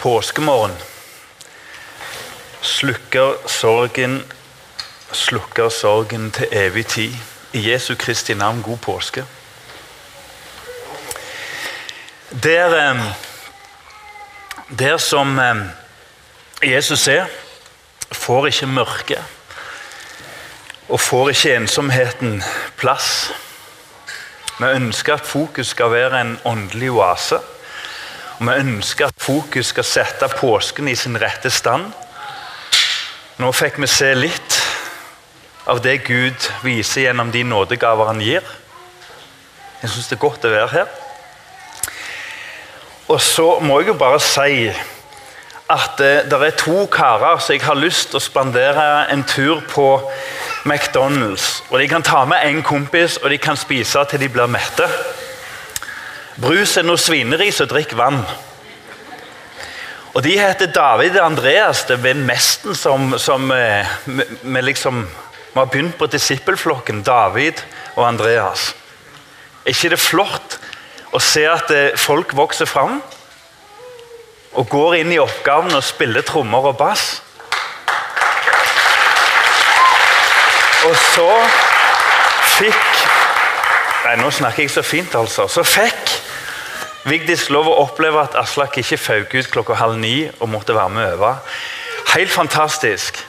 påskemorgen slukker sorgen, slukker sorgen til evig tid. I Jesu Kristi navn, god påske. Der, eh, der som eh, Jesus er, får ikke mørket og får ikke ensomheten plass. Vi ønsker at fokus skal være en åndelig oase. Og vi ønsker at fokus skal sette påsken i sin rette stand. Nå fikk vi se litt av det Gud viser gjennom de nådegaver han gir. Jeg syns det er godt å være her. Og så må jeg jo bare si at eh, det er to karer som jeg har lyst til å spandere en tur på McDonald's. Og De kan ta med en kompis og de kan spise til de blir mette. Brus er noe svineris og drikk vann. Og De heter David og Andreas. Det er mesten som, som eh, vi liksom vi har begynt på disippelflokken David og Andreas. Er ikke det flott å se at eh, folk vokser fram og går inn i oppgaven og spiller trommer og bass? Og så fikk Nei, nå snakker jeg så fint, altså. Så fikk Vigdis lov å oppleve at Aslak ikke føk ut klokka halv ni og måtte være med og øve. Helt fantastisk.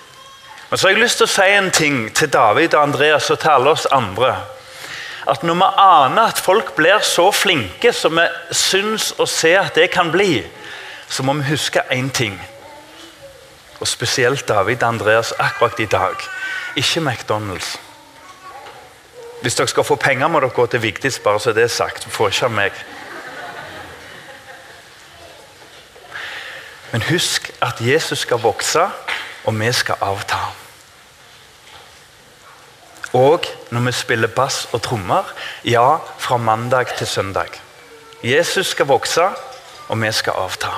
Men så har jeg lyst til å si en ting til David og Andreas og til alle oss andre. At når vi aner at folk blir så flinke som vi syns og ser at det kan bli, så må vi huske én ting. Og spesielt David og Andreas akkurat i dag. Ikke McDonald's. Hvis dere skal få penger, må dere gå til Vigdis, bare så det er sagt. Får ikke av meg. Men husk at Jesus skal vokse, og vi skal avta. Og når vi spiller bass og trommer, ja, fra mandag til søndag. Jesus skal vokse, og vi skal avta.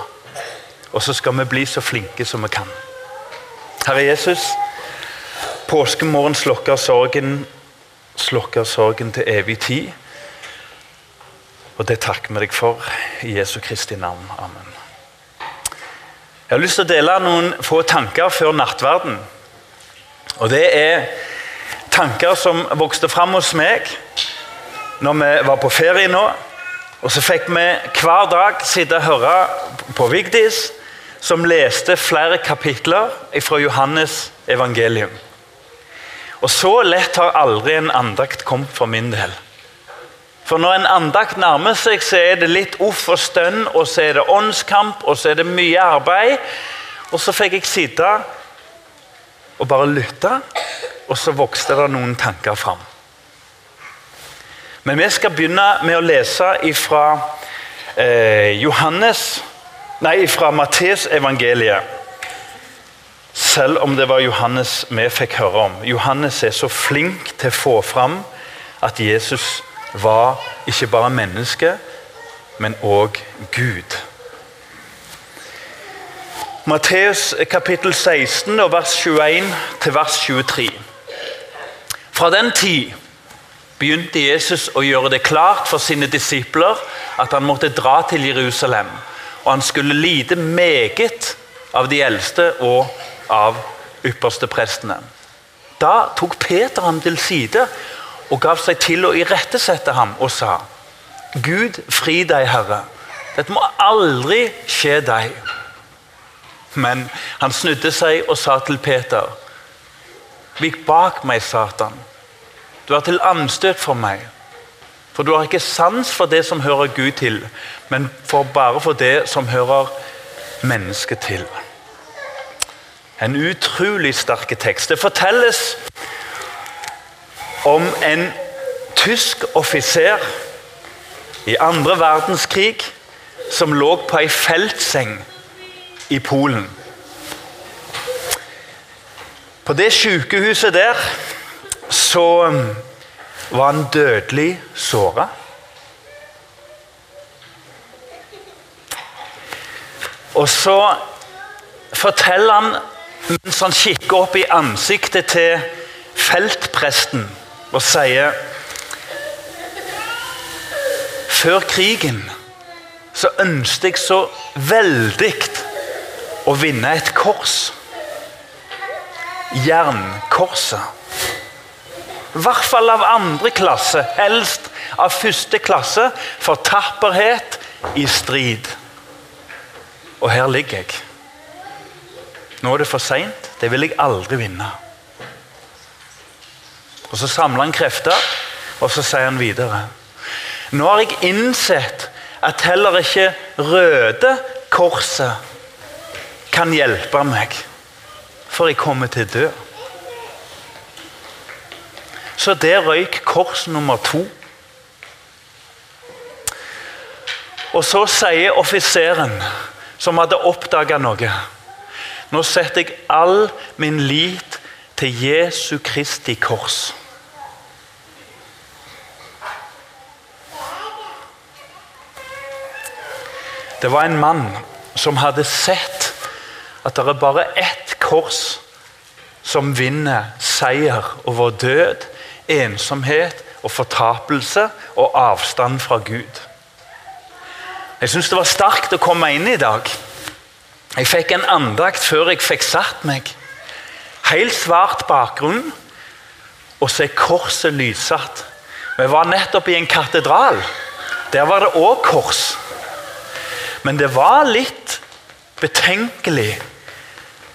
Og så skal vi bli så flinke som vi kan. Herre Jesus, påskemorgen slokker sorgen, slokker sorgen til evig tid. Og det takker vi deg for i Jesu Kristi navn. Amen. Jeg har lyst til å dele noen få tanker før nattverden. Og det er tanker som vokste fram hos meg når vi var på ferie nå. Og så fikk vi hver dag sitte og høre på Vigdis, som leste flere kapitler fra Johannes evangelium. Og så lett har aldri en andakt kommet for min del. For når en andakt nærmer seg, så er det litt uff og stønn, og så er det åndskamp, og så er det mye arbeid. Og så fikk jeg sitte og bare lytte, og så vokste det noen tanker fram. Men vi skal begynne med å lese fra eh, Johannes Nei, fra Mattes evangeliet. Selv om det var Johannes vi fikk høre om. Johannes er så flink til å få fram at Jesus var ikke bare menneske, men òg Gud. Matteus kapittel 16, vers 21 til vers 23. Fra den tid begynte Jesus å gjøre det klart for sine disipler at han måtte dra til Jerusalem. Og han skulle lide meget av de eldste og av ypperste prestene. Da tok Peter ham til side og gav seg til å irettesette ham og sa Gud, fri deg, Herre. Dette må aldri skje deg. Men han snudde seg og sa til Peter Vik bak meg, Satan. Du er til anstøt for meg. For du har ikke sans for det som hører Gud til, men for bare for det som hører mennesket til. En utrolig sterk tekst. Det fortelles om en tysk offiser i andre verdenskrig som lå på ei feltseng i Polen. På det sykehuset der så var han dødelig såra. Og så forteller han mens han kikker opp i ansiktet til feltpresten og sier Før krigen så ønsket jeg så veldig å vinne et kors. Jernkorset. I hvert fall av andre klasse, helst av første klasse, for tapperhet i strid. Og her ligger jeg. Nå er det for seint. Det vil jeg aldri vinne. Og Så samler han krefter, og så sier han videre. Nå har jeg innsett at heller ikke Røde Korset kan hjelpe meg, for jeg kommer til å dø. Så der røyk kors nummer to. Og så sier offiseren, som hadde oppdaga noe Nå setter jeg all min lit til Jesu Kristi kors. Det var en mann som hadde sett at det er bare ett kors som vinner seier over død, ensomhet og fortapelse og avstand fra Gud. Jeg syns det var sterkt å komme inn i dag. Jeg fikk en andakt før jeg fikk satt meg. Helt svart bakgrunn, og så er korset lysete. Vi var nettopp i en katedral. Der var det òg kors. Men det var litt betenkelig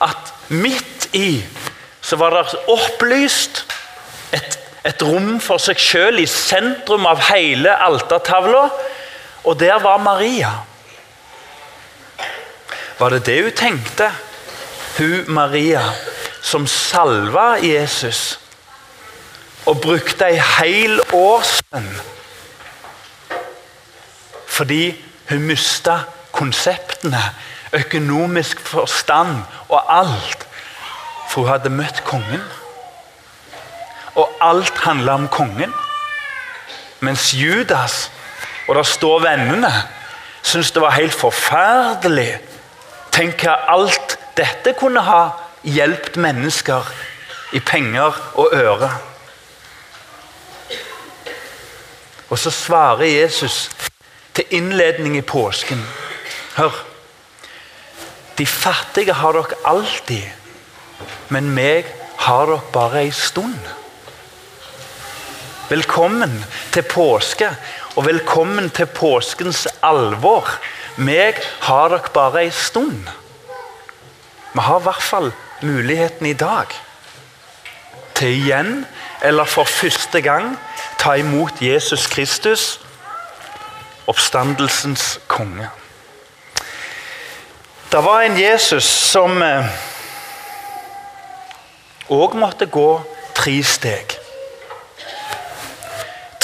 at midt i så var det opplyst et, et rom for seg sjøl i sentrum av hele altertavla. Og der var Maria. Var det det hun tenkte? Hun Maria som salva Jesus og brukte ei hel årslønn fordi hun mista konseptene, økonomisk forstand og alt. For hun hadde møtt kongen. Og alt handla om kongen. Mens Judas og der står vennene, syntes det var helt forferdelig. Tenk hva alt dette kunne ha hjulpet mennesker i penger og øre. Og så svarer Jesus til innledning i påsken. Hør. De fattige har dere alltid, men meg har dere bare ei stund. Velkommen til påske, og velkommen til påskens alvor. Meg har dere bare ei stund. Vi har i hvert fall muligheten i dag til igjen, eller for første gang, ta imot Jesus Kristus, oppstandelsens konge. Det var en Jesus som òg eh, måtte gå tre steg.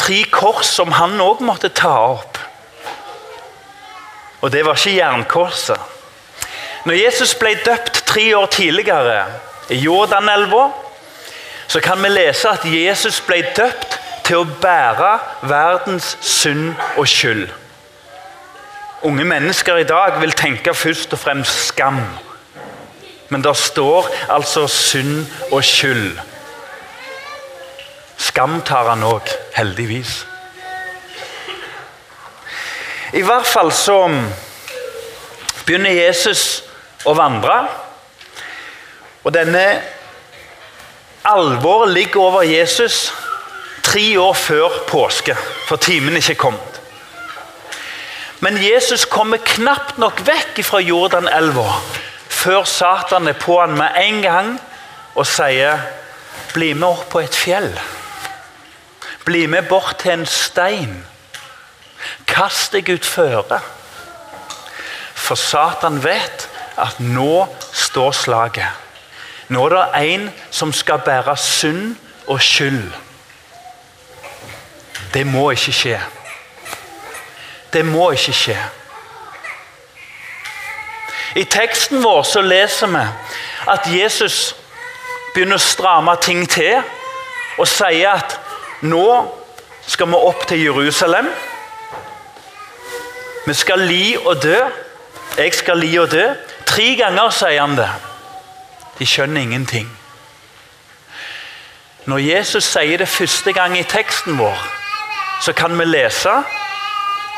Tre kors som han òg måtte ta opp. Og det var ikke jernkorset. Når Jesus ble døpt tre år tidligere i Jordanelva, så kan vi lese at Jesus ble døpt til å bære verdens synd og skyld. Unge mennesker i dag vil tenke først og fremst skam. Men der står altså synd og skyld. Skam tar han òg, heldigvis. I hvert fall så begynner Jesus å vandre. Og denne alvoret ligger over Jesus tre år før påske, for timen ikke kommet. Men Jesus kommer knapt nok vekk fra Jordanelva før Satan er på han med en gang og sier Bli med opp på et fjell. Bli med bort til en stein. Kast deg utføre. For Satan vet at nå står slaget. Nå er det en som skal bære synd og skyld. Det må ikke skje. Det må ikke skje. I teksten vår så leser vi at Jesus begynner å stramme ting til og sier at nå skal vi opp til Jerusalem. Vi skal li og dø. Jeg skal li og dø. Tre ganger sier han det. De skjønner ingenting. Når Jesus sier det første gang i teksten vår, så kan vi lese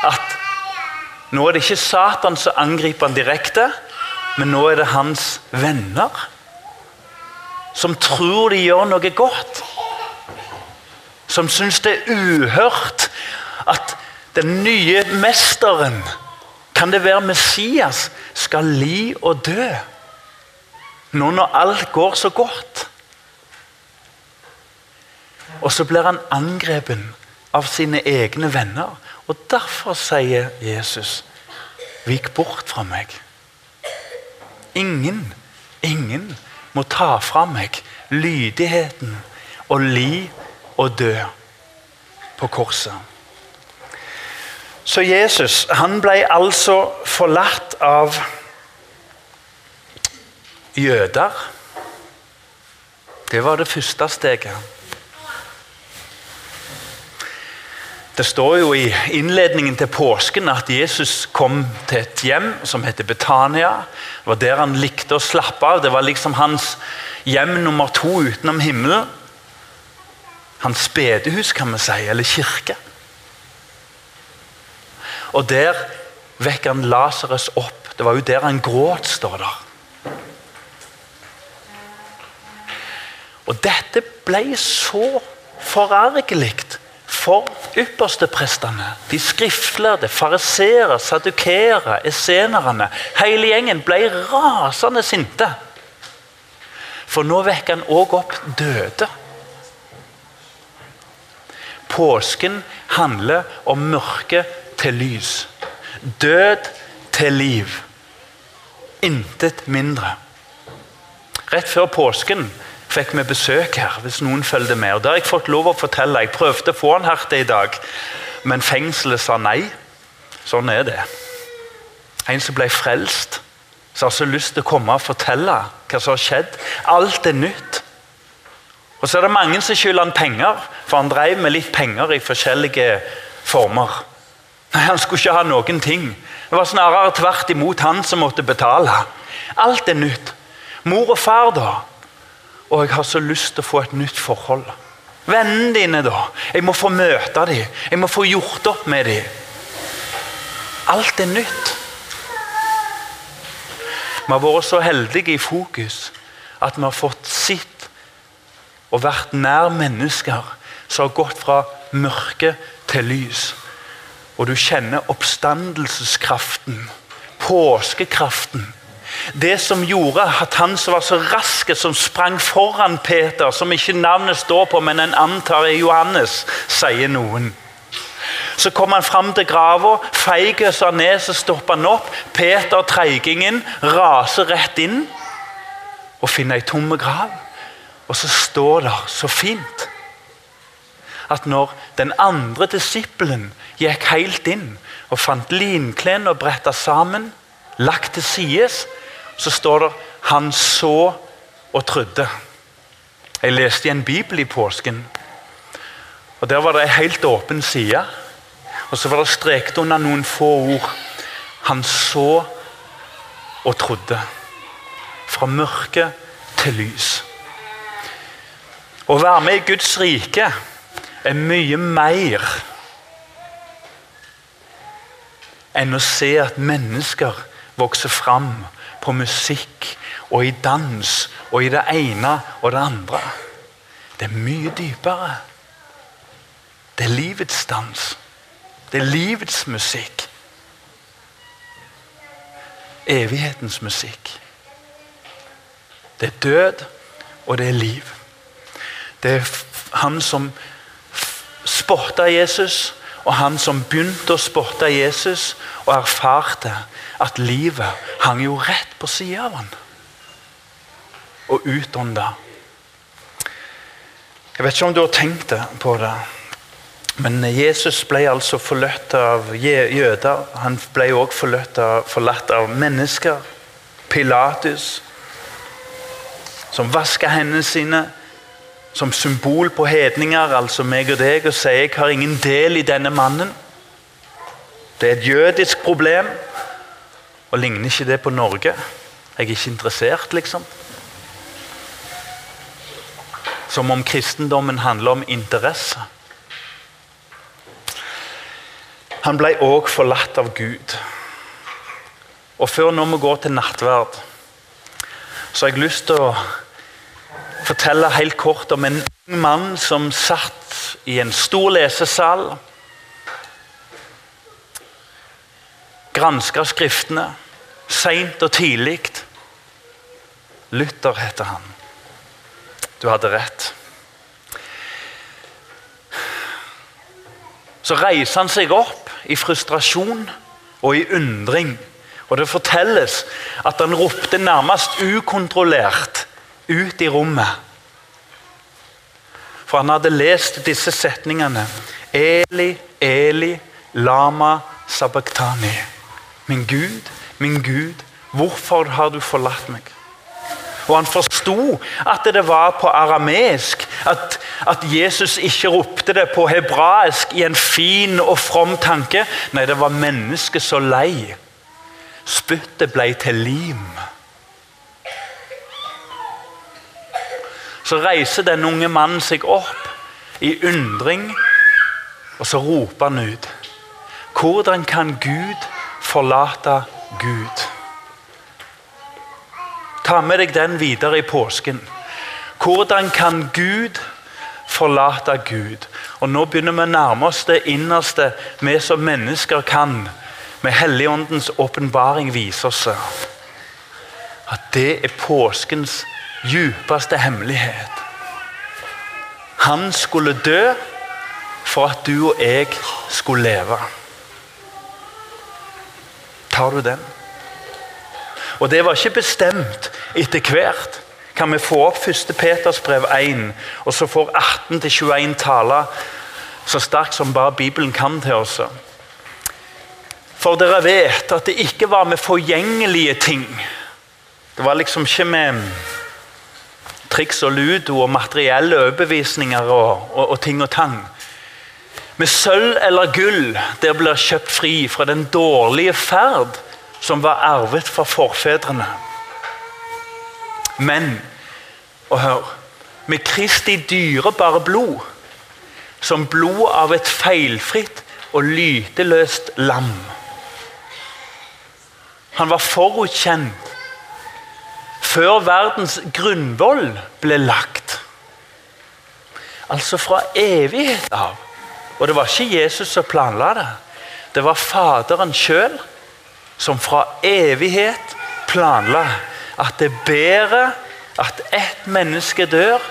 at nå er det ikke Satan som angriper han direkte, men nå er det hans venner som tror de gjør noe godt. Som syns det er uhørt at den nye mesteren, kan det være Messias, skal li og dø. Nå når alt går så godt. Og så blir han angrepet av sine egne venner. Og derfor sier Jesus, 'Vik bort fra meg'. Ingen, ingen må ta fra meg lydigheten og li og dø på korset. Så Jesus han ble altså forlatt av jøder. Det var det første steget. Det står jo i innledningen til påsken at Jesus kom til et hjem som heter Betania. Det var der han likte å slappe av. Det var liksom hans hjem nummer to utenom himmelen. Hans bedehus, kan vi si, eller kirke. Og der vekker han Lasarus opp. Det var jo der han gråt, står der. Og dette ble så forargelig for yppersteprestene, de skriftlærde, fariseere, sadukere, essenerne Hele gjengen ble rasende sinte. For nå vekker han òg opp døde. Påsken handler om mørke til lys. Død til liv. Intet mindre. Rett før påsken fikk vi besøk her, hvis noen følger med. Og Det har jeg fått lov å fortelle. Jeg prøvde å få han her til i dag, men fengselet sa nei. Sånn er det. En som ble frelst, som har så lyst til å komme og fortelle hva som har skjedd. Alt er nytt. Og så er det mange som skylder han penger, for han drev med litt penger i forskjellige former. Nei, Han skulle ikke ha noen ting. Det var snarere tvert imot han som måtte betale. Alt er nytt. Mor og far, da? Og jeg har så lyst til å få et nytt forhold. Vennene dine, da? Jeg må få møte dem. Jeg må få gjort opp med dem. Alt er nytt. Vi har vært så heldige i fokus at vi har fått sitt og vært nær mennesker som har gått fra mørke til lys. Og du kjenner oppstandelseskraften, påskekraften, det som gjorde at han som var så rask, som sprang foran Peter, som ikke navnet står på, men en antar er Johannes, sier noen. Så kom han fram til grava, feig av ned, så stopper han opp. Peter, treigingen, raser rett inn og finner ei tom grav. Og så står det så fint at når den andre disippelen gikk helt inn og fant linklærne og bretta sammen, lagt til sides, så står det 'han så og trodde'. Jeg leste i en bibel i påsken. og Der var det ei helt åpen side. Og så var det strekt under noen få ord. Han så og trodde. Fra mørke til lys. Å være med i Guds rike er mye mer enn å se at mennesker vokser fram på musikk og i dans og i det ene og det andre. Det er mye dypere. Det er livets dans. Det er livets musikk. Evighetens musikk. Det er død, og det er liv. Det er han som spotta Jesus, og han som begynte å spotte Jesus og erfarte at livet hang jo rett på sida av han. Og utånda. Jeg vet ikke om du har tenkt på det, men Jesus ble altså forlatt av jøder. Han ble også forlatt av mennesker. Pilatus, som vaska hendene sine som symbol på hedninger, altså meg og deg, og sier jeg har ingen del i denne mannen. Det er et jødisk problem. Og ligner ikke det på Norge? Jeg er ikke interessert, liksom. Som om kristendommen handler om interesse. Han ble òg forlatt av Gud. Og før nå vi går til nattverd, så har jeg lyst til å fortelle helt kort om en ung mann som satt i en stor lesesal. Granska Skriftene seint og tidlig. Luther heter han. Du hadde rett. Så reiser han seg opp i frustrasjon og i undring. Og Det fortelles at han ropte nærmest ukontrollert ut i rommet. For han hadde lest disse setningene. Eli, Eli, lama sabachthani. Min Gud, min Gud, hvorfor har du forlatt meg? Og han forsto at det var på aramesk. At, at, Jesus ikke ropte det på hebraisk i en fin og from tanke. Nei, det var mennesket så lei. Spyttet ble til lim. Så reiser den unge mannen seg opp i undring, og så roper han ut. Hvordan kan Gud forlate Gud? Ta med deg den videre i påsken. Hvordan kan Gud forlate Gud? Og Nå begynner vi å nærme oss det innerste vi som mennesker kan. Med Helligåndens åpenbaring viser oss at det er påskens djupeste hemmelighet. Han skulle dø for at du og jeg skulle leve. Tar du den? Og det var ikke bestemt etter hvert. Kan vi få opp 1. Peters brev 1, og så får 18-21 taler så sterkt som bare Bibelen kan til oss. For dere vet at det ikke var med forgjengelige ting. Det var liksom ikke med triks og ludo og materielle overbevisninger og, og, og ting og tang. Med sølv eller gull der blir kjøpt fri fra den dårlige ferd som var arvet fra forfedrene. Men og hør med Kristi dyrebare blod, som blod av et feilfritt og lyteløst lam. Han var forutkjent før verdens grunnvoll ble lagt. Altså fra evighet av. Og det var ikke Jesus som planla det. Det var Faderen sjøl som fra evighet planla at det er bedre at ett menneske dør,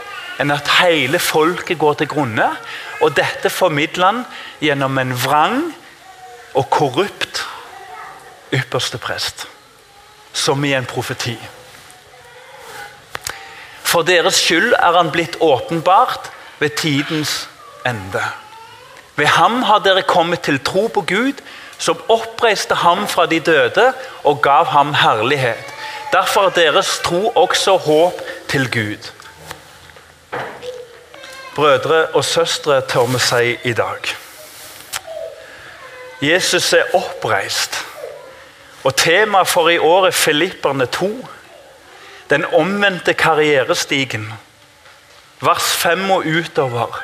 enn at hele folket går til grunne. Og dette formidler han gjennom en vrang og korrupt ypperste prest. Som i en profeti. For deres skyld er han blitt åpenbart ved tidens ende. Ved ham har dere kommet til tro på Gud som oppreiste ham fra de døde og gav ham herlighet. Derfor er deres tro også håp til Gud. Brødre og søstre, tør vi si i dag. Jesus er oppreist. Og Temaet for i år er Filipperne 2. Den omvendte karrierestigen. Vers 5 og utover.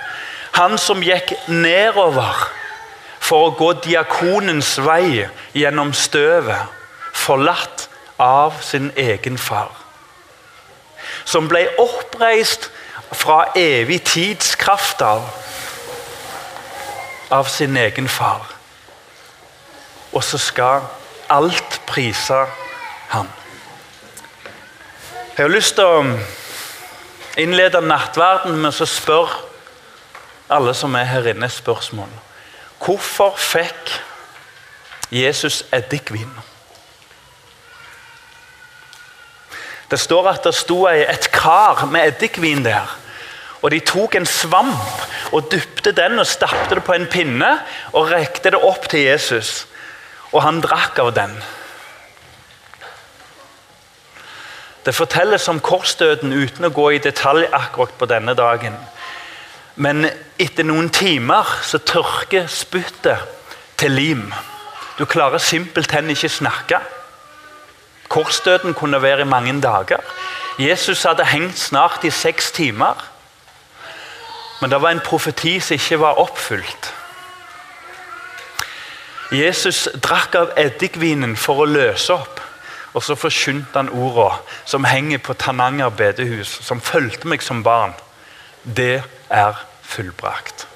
Han som gikk nedover for å gå diakonens vei gjennom støvet, forlatt av sin egen far. Som ble oppreist fra evig tids kraft av, av sin egen far. Og så skal alt prise ham. Jeg har lyst til å innlede nattverden med å spørre alle som er her inne, spørsmål. Hvorfor fikk Jesus eddikvin? Det står at det sto et kar med eddikvin der. Og De tok en svamp og dypte den og stappte det på en pinne og rekte det opp til Jesus. Og han drakk av den. Det fortelles om korsdøden uten å gå i detalj akkurat på denne dagen. Men etter noen timer så tørker spyttet til lim. Du klarer simpelthen ikke snakke. Korsdøden kunne være i mange dager. Jesus hadde hengt snart i seks timer. Men det var en profeti som ikke var oppfylt. Jesus drakk av eddikvinen for å løse opp Og så forkynte han orda som henger på Tananger bedehus, som fulgte meg som barn. Det er fullbrakt.